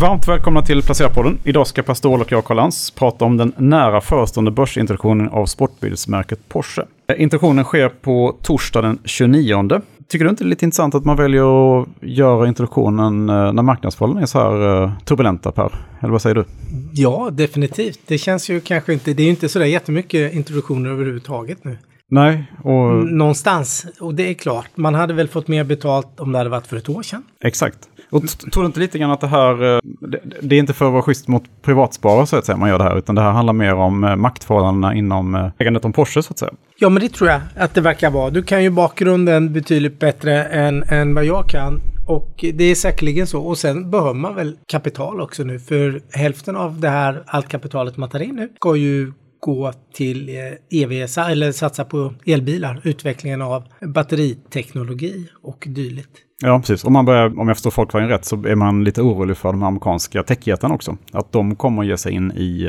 Varmt välkomna till Placerarpodden. Idag ska Pastor och jag, Karl Lans, prata om den nära förestående börsintroduktionen av sportbilsmärket Porsche. Introduktionen sker på torsdag den 29. Tycker du inte det är lite intressant att man väljer att göra introduktionen eh, när marknadsförhållandena är så här eh, turbulenta Per? Eller vad säger du? Ja, definitivt. Det känns ju kanske inte, det är ju inte sådär jättemycket introduktioner överhuvudtaget nu. Nej, och... Någonstans, och det är klart, man hade väl fått mer betalt om det hade varit för ett år sedan. Exakt. Och tror du inte lite grann att det här, eh, det, det, är inte för att vara schysst mot privatsparare så att säga man gör det här, utan det här handlar mer om eh, maktförhållandena inom eh, ägandet om Porsche så att säga? Ja, men det tror jag att det verkar vara. Du kan ju bakgrunden betydligt bättre än, än vad jag kan. Och det är säkerligen så. Och sen behöver man väl kapital också nu, för hälften av det här, allt kapitalet man tar in nu, ska ju gå till EV, eller satsa på elbilar, utvecklingen av batteriteknologi och dylikt. Ja, precis. Om man börjar, om jag förstår folkvagnen rätt, så är man lite orolig för de amerikanska techjättarna också. Att de kommer att ge sig in i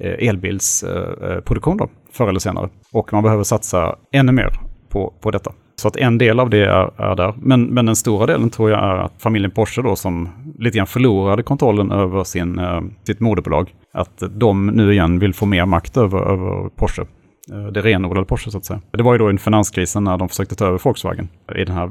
eh, elbilsproduktion eh, då, förr eller senare. Och man behöver satsa ännu mer på, på detta. Så att en del av det är, är där. Men, men den stora delen tror jag är att familjen Porsche då som lite grann förlorade kontrollen över sin, eh, sitt moderbolag. Att de nu igen vill få mer makt över, över Porsche. Eh, det renodlade Porsche så att säga. Det var ju då i finanskrisen när de försökte ta över Volkswagen. I den här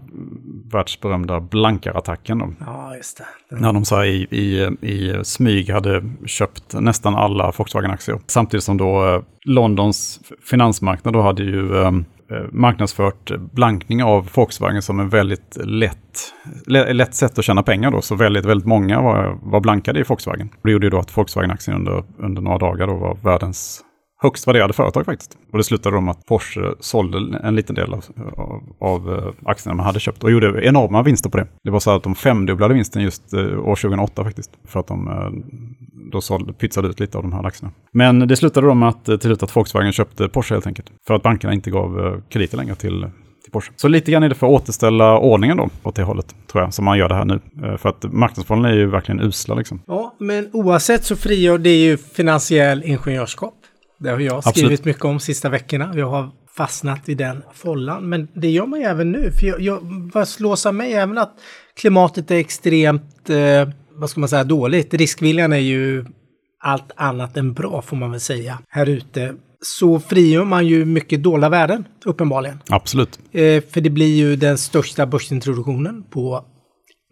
världsberömda blankarattacken. Ja, just det. När de så i, i, i smyg hade köpt nästan alla Volkswagen-aktier. Samtidigt som då eh, Londons finansmarknad då hade ju um, marknadsfört blankning av Volkswagen som en väldigt lätt, lätt sätt att tjäna pengar då. Så väldigt, väldigt många var, var blankade i Volkswagen. Det gjorde ju då att Volkswagen-aktien under, under några dagar då var världens högst värderade företag faktiskt. Och det slutade med att Porsche sålde en liten del av, av, av eh, aktierna man hade köpt och gjorde enorma vinster på det. Det var så att de femdubblade vinsten just eh, år 2008 faktiskt. För att de eh, då sålde, pytsade ut lite av de här aktierna. Men det slutade då med att till slut att Volkswagen köpte Porsche helt enkelt. För att bankerna inte gav krediter längre till Porsche. Så lite grann är det för att återställa ordningen då, åt det hållet, tror jag, som man gör det här nu. För att marknadsförhållandena är ju verkligen usla liksom. Ja, men oavsett så frigör det ju finansiell ingenjörskap. Det har jag skrivit Absolut. mycket om sista veckorna. Jag har fastnat i den follan. Men det gör man ju även nu. För jag, jag, vad slås av mig även att klimatet är extremt, eh, vad ska man säga, dåligt. Riskviljan är ju allt annat än bra får man väl säga här ute. Så frigör man ju mycket dolda värden uppenbarligen. Absolut. Eh, för det blir ju den största börsintroduktionen på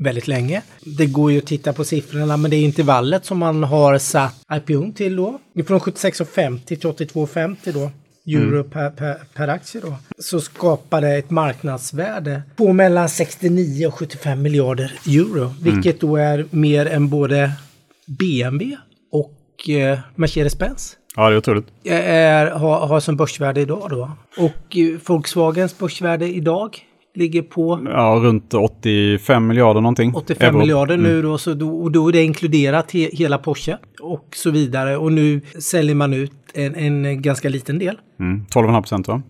väldigt länge. Det går ju att titta på siffrorna, men det är intervallet som man har satt IPO till då. Från 76,50 till 82,50 då euro mm. per, per, per, aktie då, så skapar det ett marknadsvärde på mellan 69 och 75 miljarder euro, mm. vilket mm. då är mer än både BMW och eh, Mercedes-Benz. Ja, det är otroligt. Är, har, har som börsvärde idag då. Och eh, Volkswagens börsvärde idag ligger på? Ja, runt 85 miljarder någonting. 85 euro. miljarder nu mm. då, så då, och då är det inkluderat he, hela Porsche och så vidare. Och nu säljer man ut en, en ganska liten del. Mm. 12,5 procent va?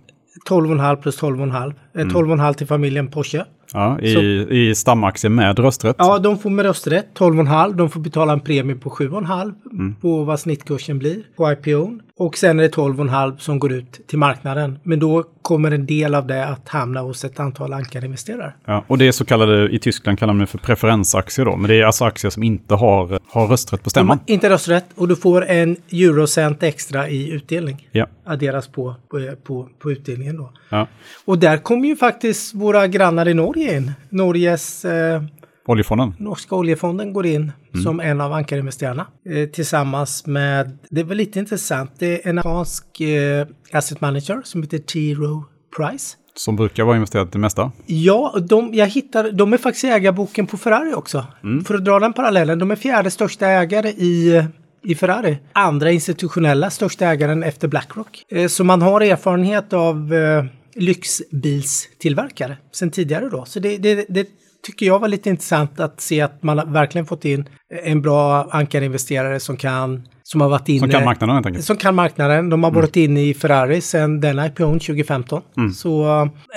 12,5 plus 12,5. Mm. 12,5 till familjen Porsche. Ja, i, så, i stamaktier med rösträtt. Ja, de får med rösträtt 12,5. De får betala en premie på 7,5 mm. på vad snittkursen blir på IPO. Och sen är det 12,5 som går ut till marknaden. Men då kommer en del av det att hamna hos ett antal ankarinvesterare. Ja, och det är så kallade, i Tyskland kallar man det för preferensaktier då. Men det är alltså aktier som inte har, har rösträtt på stämman. Inte rösträtt och du får en eurocent extra i utdelning. Ja. Adderas på, på, på, på utdelningen då. Ja. Och där kommer ju faktiskt våra grannar i Norge in. Norges eh, Oljefonden? Norska oljefonden går in mm. som en av ankarinvesterarna eh, tillsammans med, det är väl lite intressant, det är en amerikansk eh, asset manager som heter T. Rowe Price. Som brukar vara investerat det mesta? Ja, de, jag hittar, de är faktiskt ägarboken på Ferrari också. Mm. För att dra den parallellen, de är fjärde största ägare i i Ferrari. Andra institutionella största ägaren efter Blackrock. Eh, så man har erfarenhet av eh, lyxbilstillverkare sen tidigare då. Så det, det, det tycker jag var lite intressant att se att man verkligen fått in en bra ankarinvesterare som kan som har varit inne... Som kan marknaden helt enkelt. Som kan marknaden. De har mm. varit inne i Ferrari sedan den IPOn 2015. Mm. Så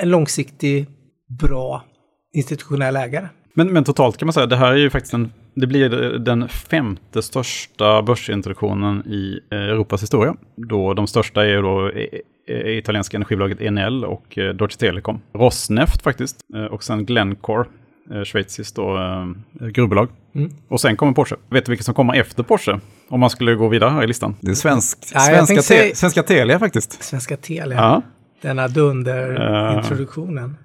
en långsiktig, bra institutionell ägare. Men, men totalt kan man säga, det här är ju faktiskt en, det blir den femte största börsintroduktionen i Europas historia. Då de största är då italienska energibolaget Enel och Deutsche Telekom. Rosneft faktiskt, och sen Glencore eh, schweiziskt då, eh, gruvbolag. Och sen kommer Porsche. Vet du vilket som kommer efter Porsche? Om man skulle gå vidare här i listan. Det är svensk, Ja, svenska, te, säga- svenska Telia faktiskt. Svenska Telia. Ja. Denna dunder-introduktionen.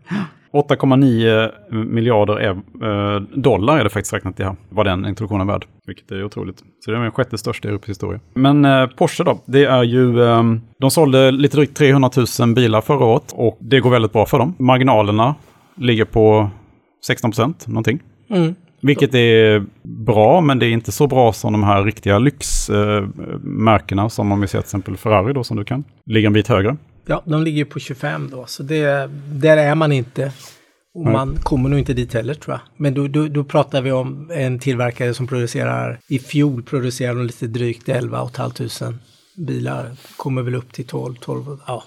8,9 miljarder ev- eh, dollar är det faktiskt räknat i här, vad den introduktionen är värd. Vilket är otroligt. Så det är den sjätte största i Europas historia. Men eh, Porsche då, det är ju, eh, de sålde lite drygt 300 000 bilar förra året och det går väldigt bra för dem. Marginalerna ligger på 16 procent någonting. Mm. Vilket är bra, men det är inte så bra som de här riktiga lyxmärkena som om vi ser till exempel Ferrari då som du kan. Ligger en bit högre. Ja, de ligger på 25 då, så det, där är man inte. Och Nej. man kommer nog inte dit heller tror jag. Men då, då, då pratar vi om en tillverkare som producerar, i fjol producerade de lite drygt 11 500 bilar. Kommer väl upp till 12, 12, ja,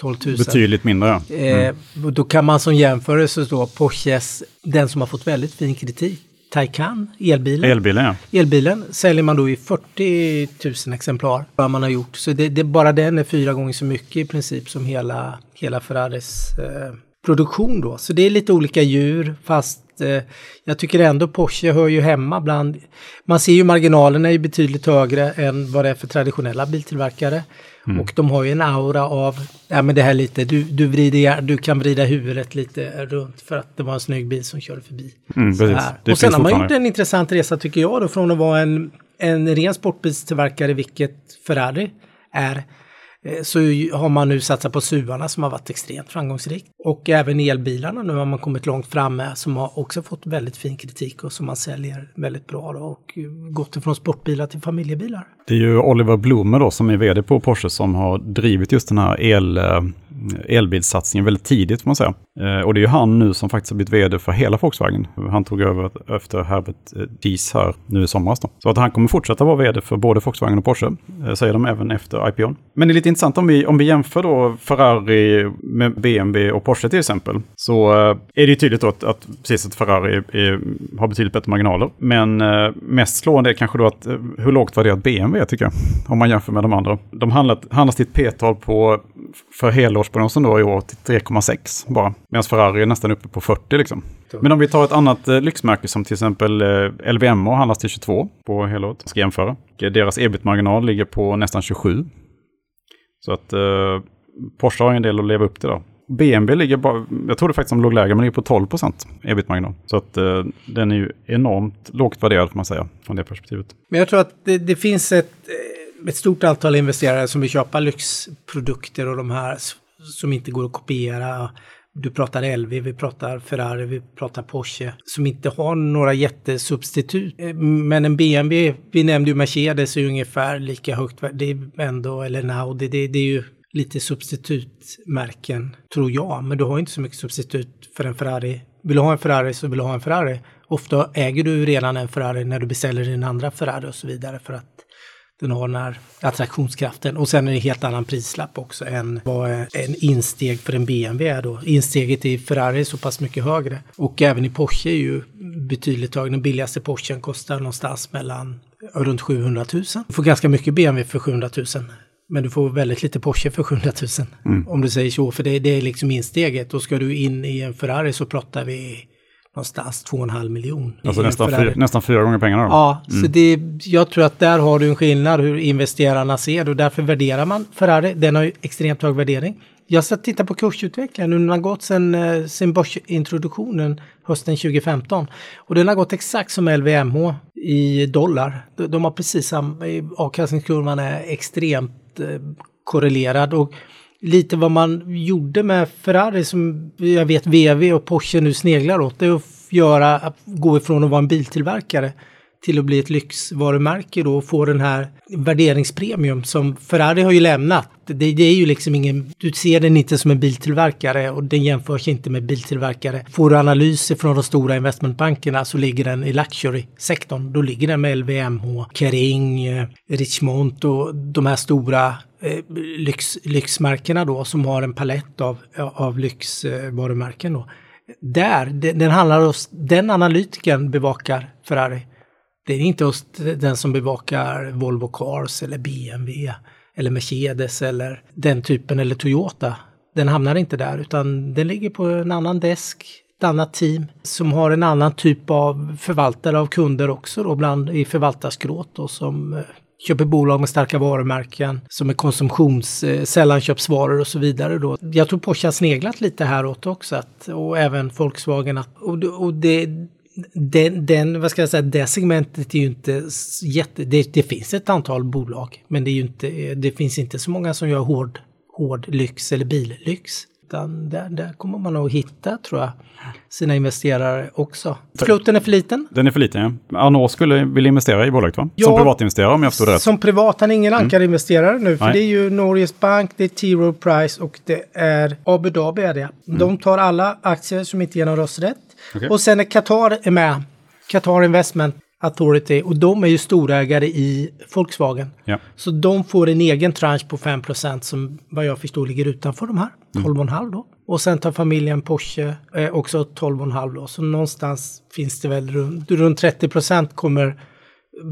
12 000. Betydligt mindre ja. Eh, och då kan man som jämförelse då Porsches, den som har fått väldigt fin kritik, Taycan, elbilen. Elbilen ja. Elbilen säljer man då i 40 000 exemplar vad man har gjort. Så det, det, bara den är fyra gånger så mycket i princip som hela, hela Ferraris eh, produktion då. Så det är lite olika djur fast eh, jag tycker ändå Porsche hör ju hemma bland... Man ser ju marginalerna är ju betydligt högre än vad det är för traditionella biltillverkare. Och de har ju en aura av, ja men det här lite, du, du, vrider, du kan vrida huvudet lite runt för att det var en snygg bil som körde förbi. Mm, Och sen har man gjort en intressant resa tycker jag då från att vara en, en ren sportbilstillverkare, vilket Ferrari är, Eh, så har man nu satsat på SUVarna som har varit extremt framgångsrikt. Och även elbilarna nu har man kommit långt fram med som har också fått väldigt fin kritik och som man säljer väldigt bra då, och eh, gått ifrån sportbilar till familjebilar. Det är ju Oliver Blume då som är vd på Porsche som har drivit just den här el, eh, elbilssatsningen väldigt tidigt får man säga. Eh, och det är ju han nu som faktiskt har blivit vd för hela Volkswagen. Han tog över efter Herbert eh, Dies här nu i somras. Då. Så att han kommer fortsätta vara vd för både Volkswagen och Porsche, eh, säger de även efter IPO. Men det är lite intressant om vi, om vi jämför då Ferrari med BMW och Porsche till exempel. Så är det ju tydligt då att, att precis att Ferrari är, har betydligt bättre marginaler. Men mest slående är kanske då att hur lågt värderat BMW är tycker jag. Om man jämför med de andra. De handlat, handlas till ett P-tal på för helårs helårsprognosen då i år till 3,6 bara. Medan Ferrari är nästan uppe på 40 liksom. Men om vi tar ett annat eh, lyxmärke som till exempel eh, LVMH handlas till 22 på helåret. Ska jämföra. Deras ebit-marginal ligger på nästan 27. Så att eh, Porsche har en del att leva upp till då. BMW ligger bara, jag trodde faktiskt de låg lägre, men ligger på 12 procent ebit-marginal. Så att eh, den är ju enormt lågt värderad får man säga, från det perspektivet. Men jag tror att det, det finns ett, eh, ett stort antal investerare som vill köpa lyxprodukter och de här som inte går att kopiera. Du pratar LV, vi pratar Ferrari, vi pratar Porsche som inte har några jättesubstitut. Eh, men en BMW, vi nämnde ju Mercedes, är ju ungefär lika högt. värde. Det är ändå, eller en Audi, det, det är ju lite substitutmärken, tror jag. Men du har inte så mycket substitut för en Ferrari. Vill du ha en Ferrari så vill du ha en Ferrari. Ofta äger du redan en Ferrari när du beställer din andra Ferrari och så vidare för att den har den här attraktionskraften. Och sen är det en helt annan prislapp också än vad en insteg för en BMW är då. Insteget i Ferrari är så pass mycket högre. Och även i Porsche är ju betydligt högre. Den billigaste Porschen kostar någonstans mellan runt 700 000. Du får ganska mycket BMW för 700 000. Men du får väldigt lite Porsche för 700 000. Om du säger så, för det, det är liksom insteget. Och ska du in i en Ferrari så pratar vi någonstans 2,5 miljon. i Alltså nästan, fyra, nästan fyra gånger pengarna då. Ja, så det, jag tror att där har du en skillnad hur investerarna ser det och därför värderar man Ferrari. Den har ju extremt hög värdering. Jag ska titta på kursutvecklingen. Den har gått sedan eh, sin börsintroduktionen hösten 2015. Och den har gått exakt som LVMH i dollar. De, de har precis samma, avkastningskurvan är extremt eh, korrelerad. Och lite vad man gjorde med Ferrari som jag vet VW och Porsche nu sneglar åt. Det är att göra, att gå ifrån att vara en biltillverkare till att bli ett lyxvarumärke då och få den här värderingspremium som Ferrari har ju lämnat. Det, det är ju liksom ingen, du ser den inte som en biltillverkare och den jämförs inte med biltillverkare. Får du analyser från de stora investmentbankerna så ligger den i luxury-sektorn. Då ligger den med LVMH, Kering, eh, Richmont och de här stora eh, lyx, lyxmärkena då som har en palett av, av lyxvarumärken då. Där, den, den handlar om, den analytikern bevakar Ferrari. Det är inte hos den som bevakar Volvo Cars eller BMW eller Mercedes eller den typen eller Toyota. Den hamnar inte där utan den ligger på en annan desk. ett annat team som har en annan typ av förvaltare av kunder också då, bland i förvaltarskrået och som eh, köper bolag med starka varumärken som är konsumtions, eh, sällanköpsvaror och så vidare. Då. Jag tror Porsche har sneglat lite häråt också att, och även Volkswagen. Att, och, och det, den, den, vad ska jag säga, det segmentet är ju inte jätte... Det, det, finns ett antal bolag, men det, är ju inte, det finns inte så många som gör hård, hård lyx eller billyx. Utan där, där kommer man nog hitta, tror jag, sina investerare också. Floten är för liten. Den är för liten, ja. Arnault skulle vilja investera i bolaget, va? Ja, som privatinvesterare om jag förstår det rätt. Som privat, han är ingen mm. ankarinvesterare mm. nu. För Nej. det är ju Norges Bank, det är T. Rowe Price och det är Abu Dhabi är det. Mm. De tar alla aktier som inte ger någon rösträtt. Okay. Och sen är Qatar är med. Qatar Investment Authority och de är ju storägare i Volkswagen. Ja. Så de får en egen tranche på 5% som vad jag förstår ligger utanför de här. 12,5 mm. då. Och sen tar familjen Porsche eh, också 12,5 då. Så någonstans finns det väl runt, runt 30% kommer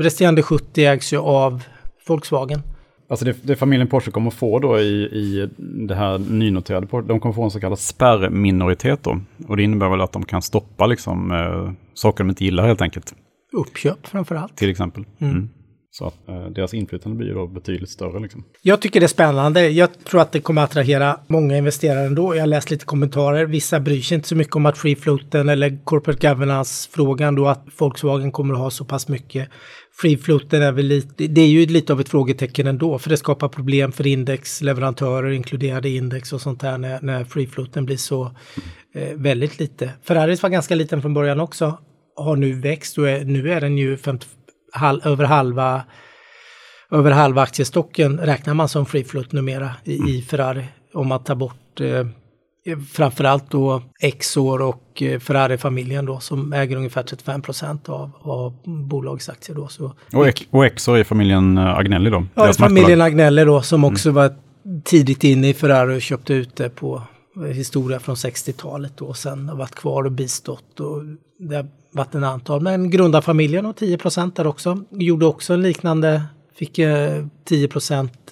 resterande 70 ägs ju av Volkswagen. Alltså det, det familjen Porsche kommer få då i, i det här nynoterade, de kommer få en så kallad spärrminoritet då. Och det innebär väl att de kan stoppa liksom eh, saker de inte gillar helt enkelt. Uppköp framför allt. Till exempel. Mm. Mm. Så att eh, deras inflytande blir då betydligt större. Liksom. Jag tycker det är spännande. Jag tror att det kommer att attrahera många investerare ändå. Jag har läst lite kommentarer. Vissa bryr sig inte så mycket om att free floaten eller corporate governance-frågan då att Volkswagen kommer att ha så pass mycket. Free floaten är väl lite, det är ju lite av ett frågetecken ändå för det skapar problem för indexleverantörer inkluderade index och sånt där när, när free floaten blir så eh, väldigt lite. Ferraris var ganska liten från början också har nu växt och är, nu är den ju 50, hal, över halva över halva aktiestocken räknar man som free float numera i, mm. i Ferrari. Om man tar bort eh, framförallt då Exor och eh, Ferrari-familjen då som äger ungefär 35 procent av, av bolagsaktier då. Så, och, och Exor är familjen eh, Agnelli då? Ja, familjen Agnelli då som mm. också mm. var tidigt inne i Ferrari och köpte ut det på historia från 60-talet då och sen har varit kvar och bistått och det Vattenantal. Men grundarfamiljen och 10 där också. Gjorde också en liknande, fick eh, 10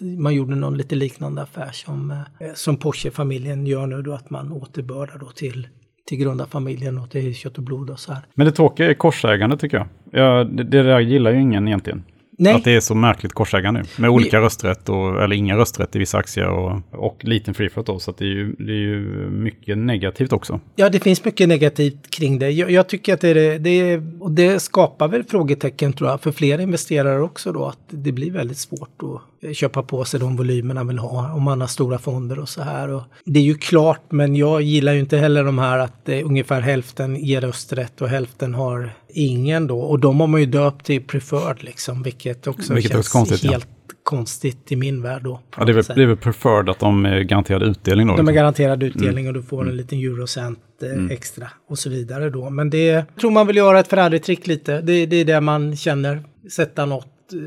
man gjorde någon lite liknande affär som, eh, som Porsche-familjen gör nu då att man återbördar då till till grundarfamiljen och till kött och blod och så här. Men det tråkiga är korsägande tycker jag. Ja, det, det där gillar ju ingen egentligen. Nej. Att det är så märkligt korsägande nu. Med olika rösträtt, och, eller inga rösträtt i vissa aktier och, och liten free float då. Så det är, ju, det är ju mycket negativt också. Ja, det finns mycket negativt kring det. Jag, jag tycker att det är, det är, och det skapar väl frågetecken tror jag för fler investerare också då. Att det blir väldigt svårt att köpa på sig de volymerna man vill ha om man har stora fonder och så här. Och det är ju klart, men jag gillar ju inte heller de här att det ungefär hälften ger rösträtt och hälften har ingen då. Och de har man ju döpt till preferred liksom, vilket också vilket känns också konstigt, helt ja. konstigt i min värld då. Ja, det är, väl, det preferred att de är garanterad utdelning då? De är liksom. garanterad utdelning mm. och du får en mm. liten eurocent eh, mm. extra och så vidare då. Men det tror man vill göra ett Ferrari-trick lite. Det, det är det man känner, sätta något, eh,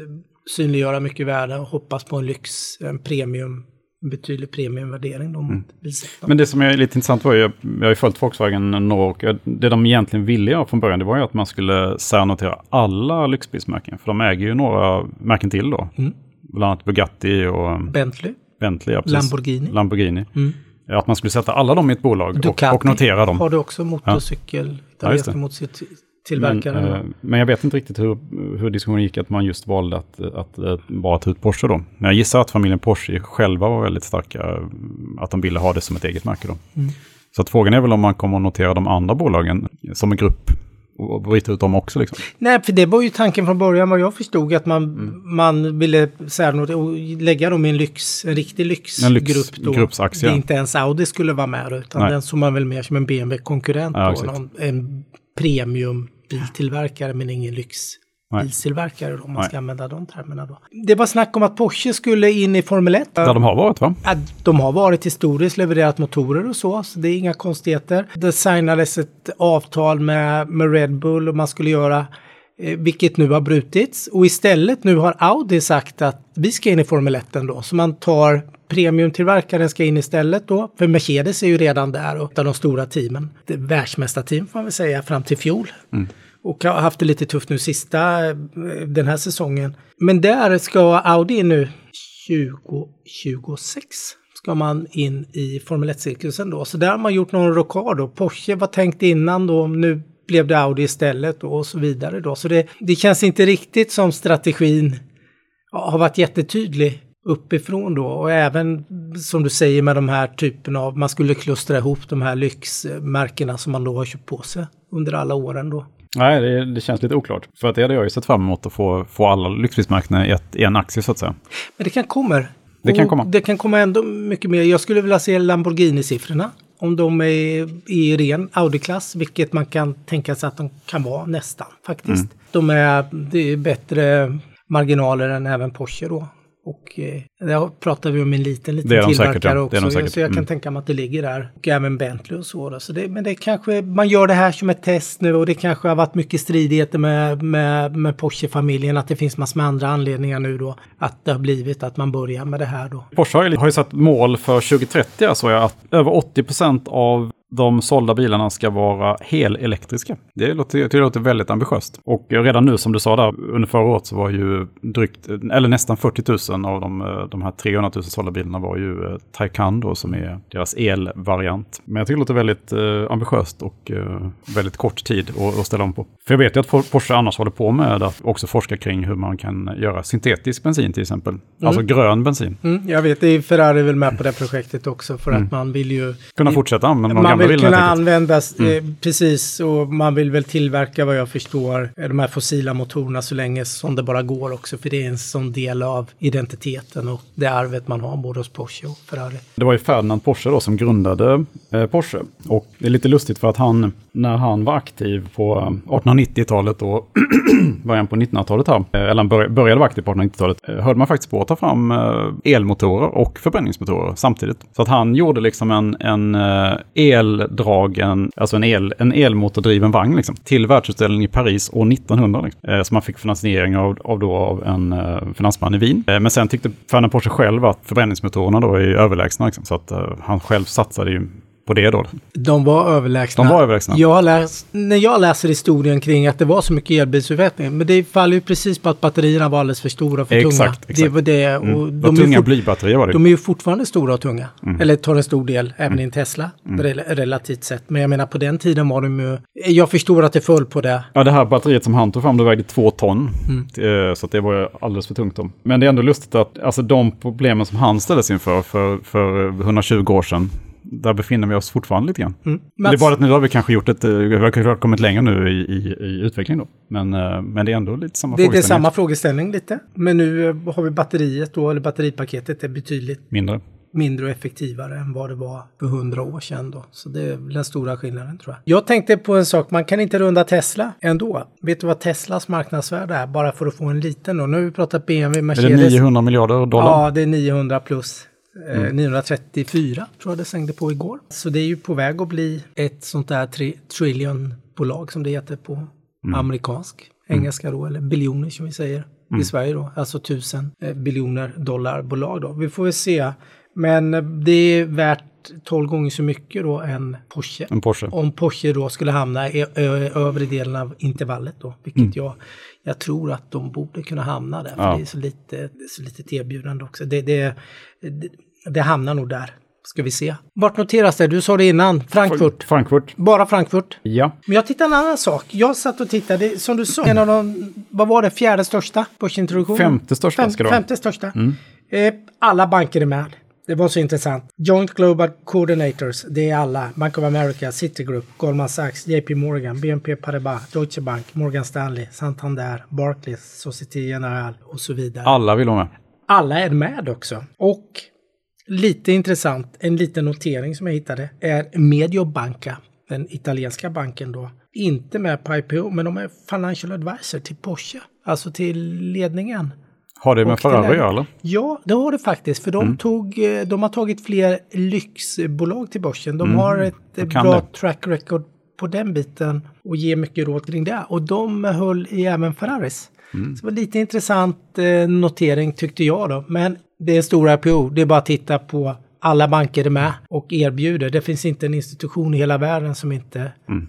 synliggöra mycket värde och hoppas på en lyx, en premium betydlig premiumvärdering. De mm. Men det som är lite intressant var ju, jag har ju följt Volkswagen några år, det de egentligen ville göra från början det var ju att man skulle särnotera alla lyxbilsmärken. För de äger ju några märken till då. Mm. Bland annat Bugatti och Bentley. Bentley ja, Lamborghini. Lamborghini. Mm. Att man skulle sätta alla dem i ett bolag och, och, notera dem. har du också motorcykel. Ja. Ja, mot sitt tillverkaren. Men, eh, men jag vet inte riktigt hur, hur diskussionen gick, att man just valde att, att, att bara ta ut Porsche då. Men jag gissar att familjen Porsche själva var väldigt starka, att de ville ha det som ett eget märke då. Mm. Så att frågan är väl om man kommer att notera de andra bolagen som en grupp och bryta ut dem också. Liksom. Nej, för det var ju tanken från början vad jag förstod att man, mm. man ville och lägga dem i en, lyx, en riktig lyxgrupp. Lyx, då. Gruppsaktie. Det inte ens Audi skulle vara med utan Nej. den såg man väl mer som en BMW-konkurrent. Ja, en premium biltillverkare men ingen lyxbiltillverkare om man ska använda de termerna då. Det var snack om att Porsche skulle in i Formel 1. Ja, de har varit va? Ja, de har varit historiskt, levererat motorer och så, så det är inga konstigheter. Det signades ett avtal med, med Red Bull och man skulle göra vilket nu har brutits. Och istället nu har Audi sagt att vi ska in i Formel 1 då. Så man tar premiumtillverkaren ska in istället då. För Mercedes är ju redan där och de stora teamen. Världsmästarteam får man väl säga fram till fjol. Mm. Och har haft det lite tufft nu sista, eh, den här säsongen. Men där ska Audi in nu 2026 ska man in i Formel 1-cirkusen då. Så där har man gjort någon rockad då. Porsche var tänkt innan då, nu blev det Audi istället och så vidare då. Så det, det känns inte riktigt som strategin har varit jättetydlig uppifrån då och även som du säger med de här typen av, man skulle klustra ihop de här lyxmärkena som man då har köpt på sig under alla åren då. Nej, det, det, känns lite oklart. För att det hade jag ju sett fram emot att få, få alla lyxprismärkena i, ett, i en aktie så att säga. Men det kan komma. Det kan komma. Det kan komma ändå mycket mer. Jag skulle vilja se Lamborghini-siffrorna. Om de är i ren Audi-klass, vilket man kan tänka sig att de kan vara nästan faktiskt. Mm. De är, det är bättre marginaler än även Porsche då. Och eh, där pratar vi om en liten, liten tillverkare säkert, ja. också. Säkert. Så jag kan mm. tänka mig att det ligger där. Och även Bentley och så. Då. så det, men det kanske, man gör det här som ett test nu och det kanske har varit mycket stridigheter med, med, med Porsche-familjen. Att det finns massor med andra anledningar nu då. Att det har blivit att man börjar med det här då. Porsche har ju, har ju satt mål för 2030, alltså att över 80 procent av de sålda bilarna ska vara helelektriska. Det låter, det låter väldigt ambitiöst. Och redan nu som du sa där, under förra året så var ju drygt, eller nästan 40 000 av de, de här 300 000 sålda bilarna var ju eh, Taycan då som är deras elvariant. Men jag tycker det låter väldigt eh, ambitiöst och eh, väldigt kort tid att, att ställa om på. För jag vet ju att Porsche annars håller på med att också forska kring hur man kan göra syntetisk bensin till exempel. Mm. Alltså grön bensin. Mm, jag vet, det är Ferrari väl med på det projektet också för mm. att man vill ju... Kunna fortsätta använda de gamla vill kunna användas, mm. eh, precis, och man vill väl tillverka vad jag förstår de här fossila motorerna så länge som det bara går också, för det är en sån del av identiteten och det arvet man har både hos Porsche och Ferrari. Det var ju Ferdinand Porsche då som grundade eh, Porsche och det är lite lustigt för att han, när han var aktiv på 1890-talet och början på 1900-talet här, eh, eller han började vara aktiv på 1890-talet, eh, höll man faktiskt på att ta fram eh, elmotorer och förbränningsmotorer samtidigt. Så att han gjorde liksom en, en eldragen, alltså en, el, en elmotordriven vagn liksom, till världsutställningen i Paris år 1900. Liksom, eh, som man fick finansiering av, av, då, av en eh, finansman i Wien. Eh, men sen tyckte Ferdinand Porsche själv att förbränningsmotorerna då är överlägsna. Liksom, så att han själv satsade ju på det då? De var överlägsna. De var överlägsna. Jag läst, när jag läser historien kring att det var så mycket elbilsutveckling, men det faller ju precis på att batterierna var alldeles för stora och för exakt, tunga. Exakt. Det var det. Mm. Och mm. de tunga blybatterier var det. De är ju fortfarande stora och tunga. Mm. Eller tar en stor del även mm. i en Tesla, mm. relativt sett. Men jag menar på den tiden var de ju... Jag förstår att det föll på det. Ja, det här batteriet som han tog fram, det vägde två ton. Mm. Så det var alldeles för tungt. Då. Men det är ändå lustigt att alltså, de problemen som han ställdes inför för, för 120 år sedan, där befinner vi oss fortfarande lite grann. Mm. Det är bara att nu har vi kanske gjort ett, vi har kommit längre nu i, i, i utveckling då. Men, eh, men det är ändå lite samma det, frågeställning. Det är samma frågeställning lite. Men nu eh, har vi batteriet då, eller batteripaketet är betydligt mindre mindre och effektivare än vad det var för hundra år sedan då. Så det är den stora skillnaden tror jag. Jag tänkte på en sak, man kan inte runda Tesla ändå. Vet du vad Teslas marknadsvärde är? Bara för att få en liten då. Nu har vi pratat BMW, Mercedes. Är det 900 miljarder dollar? Ja, det är 900 plus. Mm. 934 tror jag det svängde på igår. Så det är ju på väg att bli ett sånt där tri trillion-bolag som det heter på mm. amerikansk engelska då, eller biljoner som vi säger mm. i Sverige då. Alltså tusen eh, biljoner dollar bolag då. Vi får väl se. Men det är värt 12 gånger så mycket då än Porsche. En Porsche. Om Porsche då skulle hamna i övre delen av intervallet då, vilket mm. jag, jag tror att de borde kunna hamna där. För ja. det är så lite, så lite erbjudande också. Det, det, det, det hamnar nog där. Ska vi se. Vart noteras det? Du sa det innan. Frankfurt. Frankfurt. Bara Frankfurt? Ja. Men jag tittade en annan sak. Jag satt och tittade, som du sa, en av de, vad var det, fjärde största börsintroduktionen? Femte största Fem, ska det vara. Femte största. Mm. Eh, alla banker är med. Det var så intressant. Joint Global Coordinators, det är alla. Bank of America, Citigroup, Goldman Sachs, JP Morgan, BNP Paribas, Deutsche Bank, Morgan Stanley, Santander, Barclays, Societe Generale och så vidare. Alla vill vara med. Alla är med också. Och lite intressant, en liten notering som jag hittade, är Mediobanca, den italienska banken då, inte med på IPO, men de är financial advisor till Porsche, alltså till ledningen. Har det med Ferrari att göra? Ja, det har det faktiskt. För de, mm. tog, eh, de har tagit fler lyxbolag till börsen. De mm. har ett bra det. track record på den biten och ger mycket råd kring det. Och de höll i även Ferraris. Mm. Så det var lite intressant eh, notering tyckte jag då. Men det är en stor IPO. Det är bara att titta på alla banker är med och erbjuder. Det finns inte en institution i hela världen som inte mm.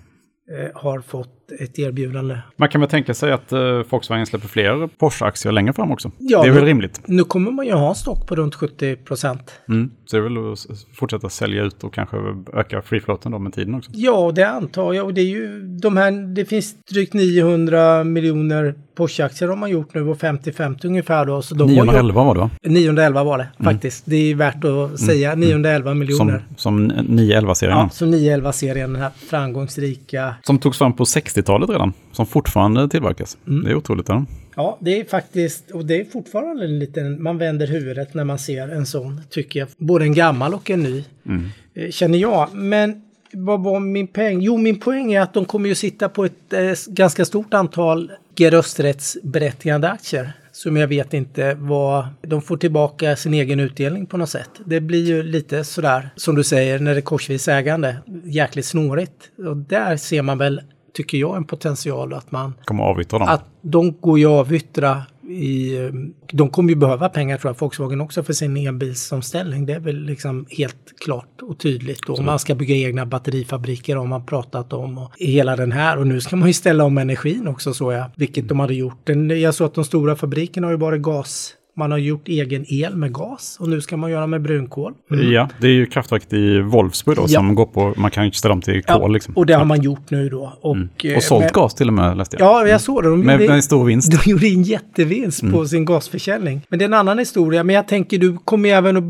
eh, har fått ett erbjudande. Man kan väl tänka sig att uh, Volkswagen släpper fler Porsche-aktier längre fram också. Ja, det är väl rimligt? Nu kommer man ju ha en stock på runt 70 procent. Mm. Så det är väl att fortsätta sälja ut och kanske öka free-floaten då med tiden också? Ja, det antar jag. Och det är ju de här, det finns drygt 900 miljoner Porsche-aktier har man gjort nu och 50-50 ungefär då. Så de 911 var det va? 911 var det mm. faktiskt. Det är värt att säga. Mm. 911 miljoner. Som, som 911-serien? Ja, som 911-serien, den här framgångsrika. Som togs fram på 60-talet redan. Som fortfarande tillverkas. Mm. Det är otroligt. Ja. ja, det är faktiskt, och det är fortfarande en liten, man vänder huvudet när man ser en sån, tycker jag. Både en gammal och en ny, mm. Eh, känner jag. Men vad var min poäng? Jo, min poäng är att de kommer ju sitta på ett eh, ganska stort antal rösträttsberättigande aktier. Som jag vet inte vad... De får tillbaka sin egen utdelning på något sätt. Det blir ju lite sådär, som du säger, när det är korsvis ägande. Jäkligt snårigt. Och där ser man väl, tycker jag, en potential att man... Kommer avyttra dem? Att de går ju att avyttra i, de kommer ju behöva pengar tror jag, Volkswagen också för sin elbilsomställning. Det är väl liksom helt klart och tydligt. Och man ska bygga egna batterifabriker har man pratat om. Och hela den här. Och nu ska man ju ställa om energin också så jag, vilket de hade gjort. Jag såg att de stora fabrikerna har ju varit gas man har gjort egen el med gas och nu ska man göra med brunkol. Mm. Ja, det är ju kraftverket i Wolfsburg då ja. som går på, man kan ju ställa om till kol. Ja, liksom. och det har man gjort nu då. Och, mm. och eh, sålt med, gas till och med läste jag. Ja, jag såg det. De med, med en stor vinst. De gjorde en jättevinst mm. på sin gasförsäljning. Men det är en annan historia. Men jag tänker du kommer även att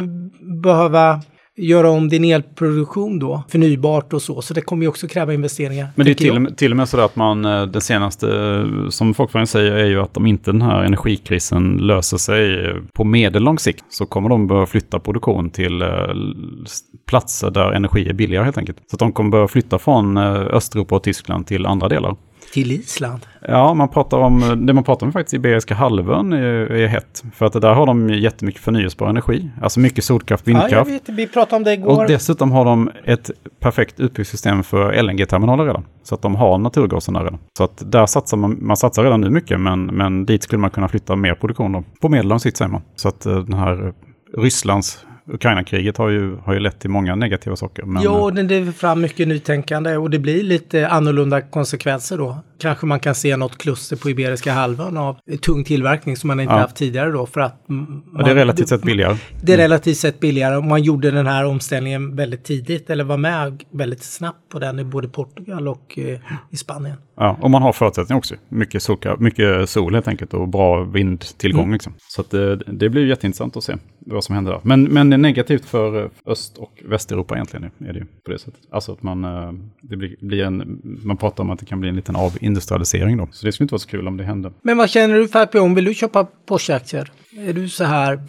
behöva göra om din elproduktion då, förnybart och så. Så det kommer ju också kräva investeringar. Men det är till och, med, till och med så att man, eh, den senaste, som Folkpartiet säger, är ju att om inte den här energikrisen löser sig på medellång sikt så kommer de behöva flytta produktion till eh, platser där energi är billigare helt enkelt. Så att de kommer behöva flytta från eh, Östeuropa och Tyskland till andra delar. Till Island? Ja, man pratar om, det man pratar om faktiskt i Iberiska halvön är, är hett. För att där har de jättemycket förnyelsebar energi. Alltså mycket solkraft, vindkraft. Ja, jag vet, vi pratade om det igår. Och dessutom har de ett perfekt utbyggt system för LNG-terminaler redan. Så att de har naturgasen där redan. Så att där satsar man, man satsar redan nu mycket, men, men dit skulle man kunna flytta mer produktion då. På medellång sikt säger man. Så att eh, den här Rysslands Ukraina-kriget har ju, har ju lett till många negativa saker. Men... Jo, det driver fram mycket nytänkande och det blir lite annorlunda konsekvenser då. Kanske man kan se något kluster på Iberiska halvön av tung tillverkning som man inte ja. haft tidigare då för att... Man, ja, det är relativt sett billigare. Det är mm. relativt sett billigare och man gjorde den här omställningen väldigt tidigt eller var med väldigt snabbt på den i både Portugal och eh, i Spanien. Ja, och man har förutsättningar också. Mycket, solka, mycket sol helt enkelt och bra vindtillgång. Mm. Liksom. Så att det, det blir jätteintressant att se vad som händer där. Men, men det är negativt för eh, Öst och Västeuropa egentligen. Är det ju på det sättet. Alltså att man, eh, det blir, blir en, man pratar om att det kan bli en liten avindustrialisering då. Så det skulle inte vara så kul om det hände. Men vad känner du för IPO? Vill du köpa Porsche-aktier? Är du så här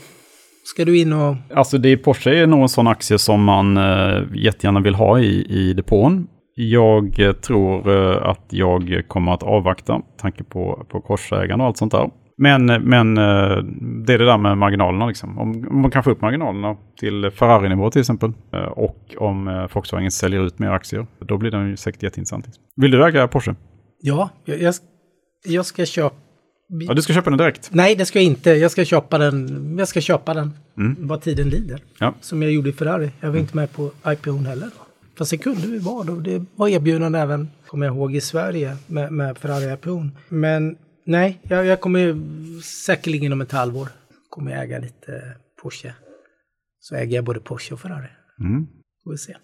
Ska du in och... Alltså det, Porsche är nog en sån aktie som man uh, jättegärna vill ha i, i depån. Jag tror uh, att jag kommer att avvakta, tanke på, på korsägarna och allt sånt där. Men, men eh, det är det där med marginalerna. Liksom. Om, om man kan få upp marginalerna till Ferrari-nivå till exempel eh, och om eh, Volkswagen säljer ut mer aktier, då blir den ju säkert jätteintressant. Liksom. Vill du äga Porsche? Ja, jag, jag ska köpa... Ja, du ska köpa den direkt? Nej, det ska jag inte. Jag ska köpa den, jag ska köpa den mm. vad tiden lider. Ja. Som jag gjorde i Ferrari. Jag var mm. inte med på IPO heller. Då. Fast det kunde vi vara då. Det var erbjudande även, kommer jag ihåg, i Sverige med, med Ferrari IPO. Men Nej, jag, jag kommer säkerligen om ett halvår kommer jag äga lite Porsche. Så äger jag både Porsche och Ferrari. Mm. Får vi se.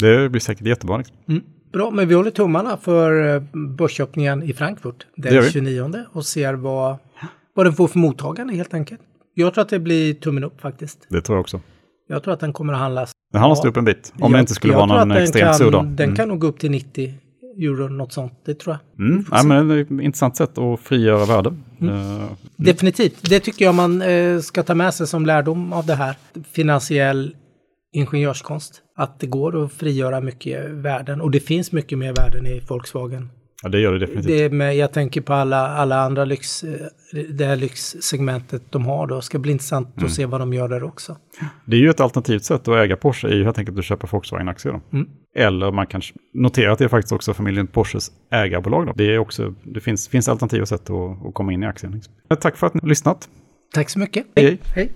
Det blir säkert jättebra. Liksom. Mm. Bra, men vi håller tummarna för eh, börsöppningen i Frankfurt den 29 och ser vad, vad den får för mottagande helt enkelt. Jag tror att det blir tummen upp faktiskt. Det tror jag också. Jag tror att den kommer att handlas. Den handlas upp en bit, om jag, det inte skulle vara någon extremt sur dag. Den mm. kan nog gå upp till 90 euro, något sånt. Det tror jag. Mm. Ja, men det är ett intressant sätt att frigöra värde. Mm. Uh, Definitivt. Det tycker jag man uh, ska ta med sig som lärdom av det här. Finansiell ingenjörskonst. Att det går att frigöra mycket värden. Och det finns mycket mer värden i Volkswagen Ja, det gör det definitivt. Det med, jag tänker på alla, alla andra lyx, eh, det här lyxsegmentet de har då. Det ska bli intressant mm. att se vad de gör där också. Det är ju ett alternativt sätt att äga Porsche är ju helt enkelt att köpa Volkswagen-aktier. Mm. Eller man kan notera att det är faktiskt också familjen Porsches ägarbolag. Då. Det, är också, det finns, finns alternativa sätt att, att komma in i aktien. Liksom. Tack för att ni har lyssnat. Tack så mycket. hej. hej.